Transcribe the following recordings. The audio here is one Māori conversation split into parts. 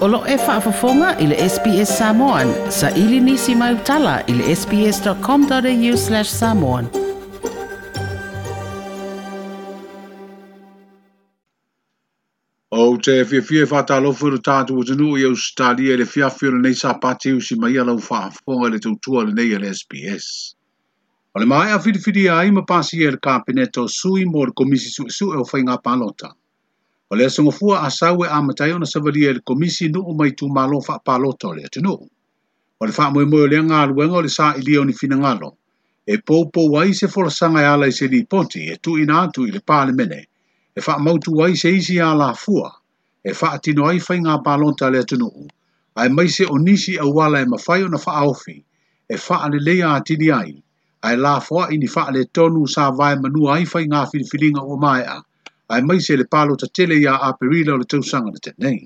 Olo e whaafafonga i le SBS Samoan. Sa ili nisi mai utala ile spscomau sbs.com.au slash samoan. O te whiawhia whātālofo furu tātou o tenu i au stalia le fia fia nei sa pati si mai alau whaafonga le tautua le nei ile SBS. O le mai a fidi ai ma pasi e le kāpeneto sui mo le komisi su e o whainga pālota. O le asunga fua a sawe a matayo na savalia le komisi nu o malo fa pa loto le atinu. O le faa mwe mwe le anga aluenga o le saa ili o ni fina ngalo. E poupo wai se fola sanga ala i se li ponti e tu ina atu i paa le mene. E faa mautu wai se isi a la fua. E faa tino ai fai ngā pa lonta le atinu. Ai mai se o nisi a wala e mawhai o na faa ofi. E faa le lea atini ai. Ai la fua ini faa le tonu sa vai manu ai fai ngā filifilinga o mai a ai mai se le palo ta tele ia a perila o le tausanga na tenei.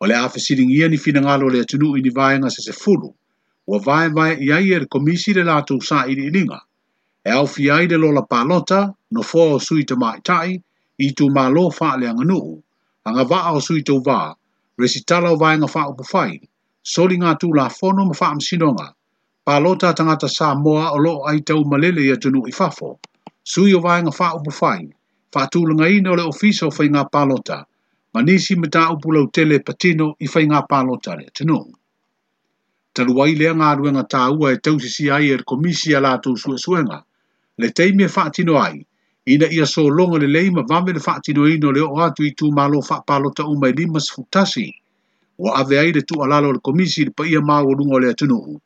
O le afesiling ia ni fina ngalo le atunu i ni vaenga se se fulu, ua vae vae i ai e le komisi le lato usa i ni e au fi ai le lola palota no fua o sui ta maitai i tu ma lo faa le anganuu, anga vaa o sui tau vaa, resitala o vaenga faa upu fai, soli nga tū la fono ma faa msinonga, palota tangata sa moa o lo ai tau malele i atunu i fafo, sui o vaenga faa upu fai, whātūlanga ina le ofiso whai ngā pālota, ma nisi me tā upulau tele patino i whai ngā pālota le tino. Taluai lea ngā ruenga tā ua e tausisi ai er komisi a lātou suesuenga, le teime e whātino ai, ina ia so longa le leima vame le whātino ino le o atu i tū mālo wha pālota umai limas futasi, o ave ai le tū alalo le komisi le pa ia māo lunga le atunuhu,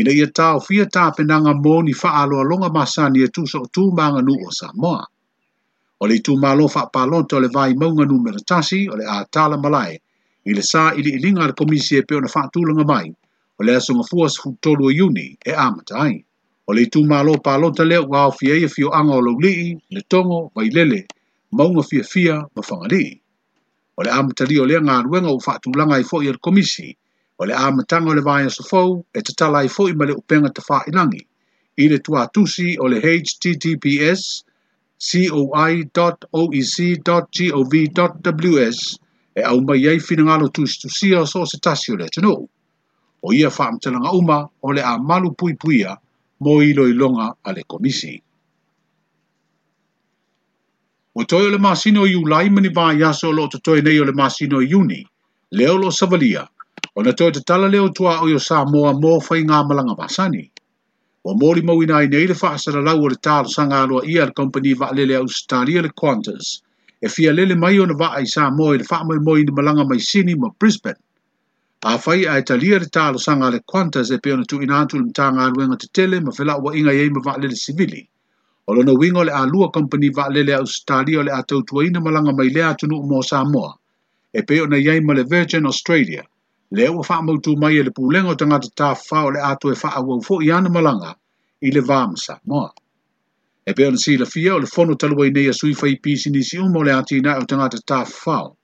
ina ia tā o fia tā penanga mōni wha aloa longa masani e tūsa o tū mānga nu o Samoa o le tumalo fa palonto le vai maunga numero tasi o le atala malai i le sa ili ilinga le komisi e peona fa tulanga mai o le asunga fuas futolua yuni e amatai. E o le tu malo palonta leo wa o fia ia fio anga o lo lii, le tongo, vai lele, maunga fia fia ma whangarii. O le amatari o lea ngā ruenga o fatu langa i fōi e komisi, o le amatanga o le vāia sofou, e te tala i fōi ma le upenga te whā inangi, i le tuatusi o le HTTPS, coi.oec.gov.ws e au mai ai whinangalo tūsi tu sia so se tasi o le tino. O ia whaamtelanga uma o le a malu pui puia mo ilo ilonga a le komisi. O toi o le masino i ulai mani vā iaso lo to toi nei o le masino i uni, leo lo savalia, o na toi te tala leo tua o yo sa moa mō whai ngā malanga vāsani wa mōri mau ina i neile wha asara lau o le tāra sanga alua i ar company wa lele au stāria le Qantas, e fia lele mai o na wa ai sā mōi le wha mōi ni malanga mai sini mo Brisbane. A whai a italia le tāra sanga le Qantas e peona tu ina antu le mtanga aluenga te tele ma whela ua inga iei ma wa lele sivili. O lona wingo le alua company wa lele au stāria le atau tuaina malanga mai lea tunu mō sā mōa, e peona iei ma le Virgin Australia – le ua faamautū mai e le pulega o tagata tafā o le a toe faaauau i ana malanga i le vamasa moa e pea ona silafia o le fono taluai nei asuifa i pisinisi uma o le a tinaʻi o tagata tafao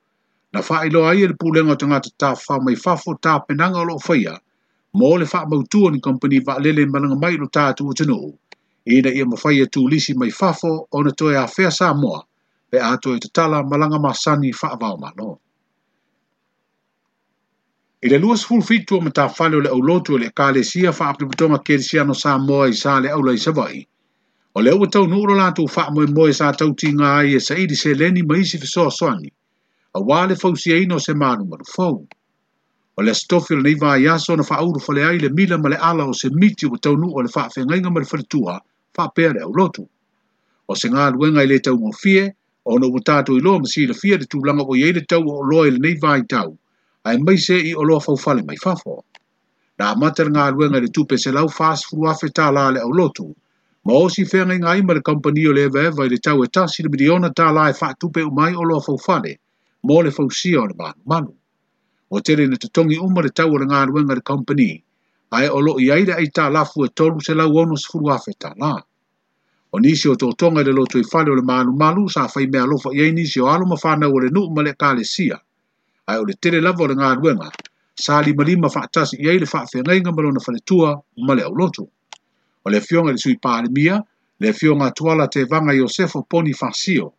na faailoa ai e le pulega o tagata tafao mai fafo tapenaga o loo faia mo le faamautū ni kompani va vaalele malanga mai lo tatou o tunuu ina ia mafaia e lisi mai fafo ona toe afea sa moa pe atoe tatala malaga masani ma no. I le luas full fit tu ma ta fale le au lotu le ka le sia fa apri putonga kere sia no sa moa i sa le au lai sa vai. O le au tau nuro la tu fa moe moe sa tau ti ngā i e sa i di se leni ma isi fiso a soani. A wā le fau si eino se manu manu fau. O le stofi le neiva i aso na fa auru fale ai le mila ma le ala o se miti o tau nuro le fa fe ngainga ma le fale tua fa pere le au lotu. O se ngā luenga i le tau ngofie o no utato i loa masi le fia le tūlanga o yei le tau o loa i le neiva i tau ai mai se i o loa fawfale mai fafo. Na amater ngā luenga le tupe se lau fast food wafe tā la le au lotu, ma o si whenga inga ima le kompani o le ewe vai le tau e tasi le miliona tā la e tupe o mai o loa fawfale, mo le fawsia o le manu manu. O tere na tatongi uma le tau o le ngā le kompani, ai o lo i aida ai tā lafu e tolu se lau ono se furu wafe la. O nisi o tōtonga le lotu i fale o le manu malu sa fai mea lofa i ai nisi o alo mafana o le nuu male kāle sia ai o le tele lava o le galuega sa limalima faatasi i ai le faafegaiga ma lona faletua ma le auloto o le afioga le sui palemia le afioga atuala tevaga iosefo poni fasio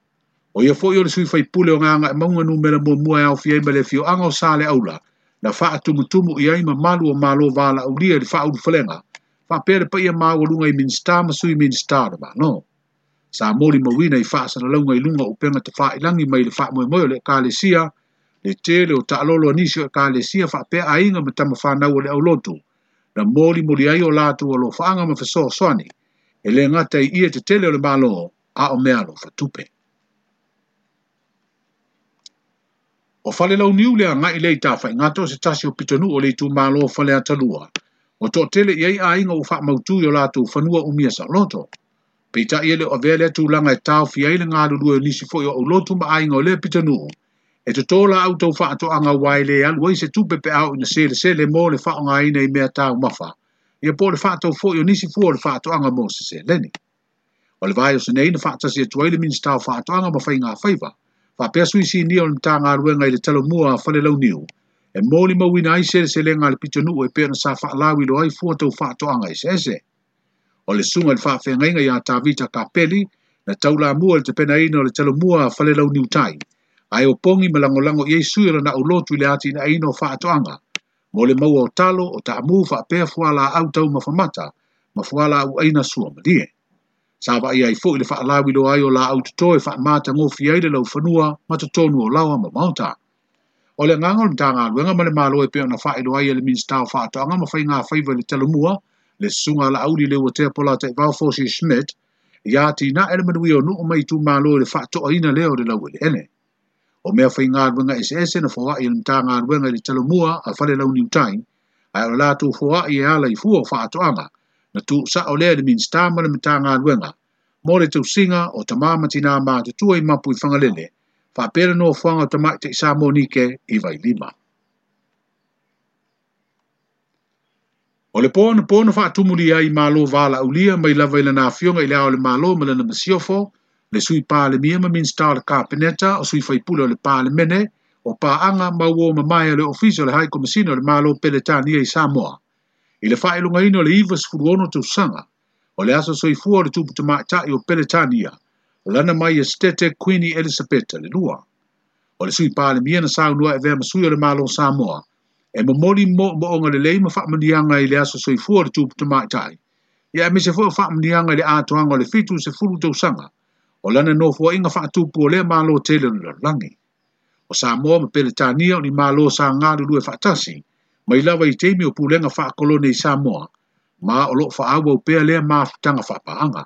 o ia foʻi o sui faipule o gaga e mauga numela muamua e aofi ai ma le afioaga o sa aula na faatumutumu i ai ma malu o malo valaaulia i le faaulufalega faapea le paia maualuga i minista ma sui minista o le mano sa molimauina i faasalalauga i luga upega tafailagi mai le faamoemoe o le ekalesia ni tele o taalolo anisi o ekalesia faapea aiga ma tama fanau o le aulotu na molimoli ai o latou alo faaga ma fesoasoani e lē ngata i ia tetele o le malo a o mea lo fatupe o falelauniu le agaʻi lei tafaigata o se tasi o pitonuu o malo itumālo fale atalua o toʻatele i ai aiga ua faamautui o latou fanua umia saʻoloto peitaʻi e ele o vele le atulaga e taofi ai le galulue o nisi foʻi o auloto ma aiga o lea pitonuu e te tōla au tau wha ato anga wai le alu se tupe pe au ina sele sele mō le wha anga ina i mea tāu mawha. Ia pō le wha tau fō yo nisi fō le wha ato anga mo se se leni. O le vai o se neina wha atasi e tuai le minis tāu wha ato anga ma whainga a whaiva. Wha pia sui si nio le tā ngā ruenga i le talo mua a whale lau niu. E mō li mau ina ai sele sele ngā le pito nuu e pia na sa wha lau lo ai fō tau wha ato anga i se e se. O le sunga le wha whaingainga i a tāvita ka peli na taula mua le te pena ina o le talo mua a whale lau niu tai ai o pongi malangolango i eisu ira na ulotu ili ati na aino faatoanga. Mo le maua o talo o ta amu fa pea fuala au tau mafamata, mafuala au aina sua madie. Sawa ia i fuk ili faa lawi lo ayo la au tutoe faa mata ngō fiaile lau fanua matatonu o lawa ma mauta. O le ngangol mta ngā luenga male malo e peo na faa ilo aya e le minsta o faa toanga ma fai ngā faiwa le telumua le sunga la auli le watea pola te vau fosi Schmidt, ia ti na ele manuio nuk mai tu malo le faa toa ina leo le lau ele ele. o mea fai ngā ruenga SS na fōa i nita ngā ruenga i talo mua a whare lau ni utai, ai o lātou fōa i e ala i fua na tu sa o lea le min stāma le mta ngā ruenga, mō le tau singa o ta māmati nā mā te tua i mapu i whangalele, no fuanga o ta mai te i sā mōnike i vai lima. O le pōna pōna wha atumuri ai mālo wāla ulia mai lava i lana fionga i lea o le mālo ma lana masiofo, le sui mia ma minsta o le kapeneta o sui fai o le mene o paanga mauō ma mai le ofisi o le haikomisina o le malo peletania i samoa i le lunga ino le iva tu sanga o le aso soifua o le tuputamaʻitaʻi o peletania o lana mai e queen quini le lua o le sui mia na lua e vea masui o le malo samoa e momoli le lelei ma faamaniaga i le aso soifua o le tuputamaʻitaʻi ia e mise foʻi fa i le atoaga o le fitu se sefulu sanga. o lana no fua inga whaatū pō lea mālo tele ni la O sā mō ma pele tānia o ni mālo sā ngāru lue tasi, ma i lawa i teimi o pūlenga whaakolo nei sā mō, ma o lo wha awa o pēa lea mā tanga whaapahanga.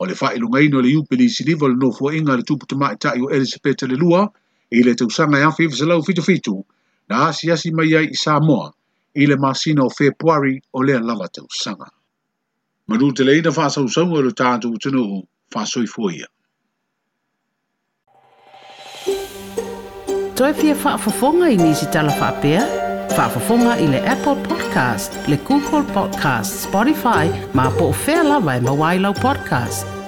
O le whae lunga ino le iupi li siliva le no fua inga le tūpu tamā i tāi o Elisabeta le lua, i le te i afi i fisalau fitu fitu, na asi asi mai ai i sā mō, i le māsina o Februari o lea lava tausanga. Manu te leina whaasau sanga le tātou tunu fasoi foia. Toi pia whaafafonga i nisi tala whaapea? Whaafafonga i le Apple Podcast, le Google Podcast, Spotify, ma po o whea lawa i e mawailau podcast.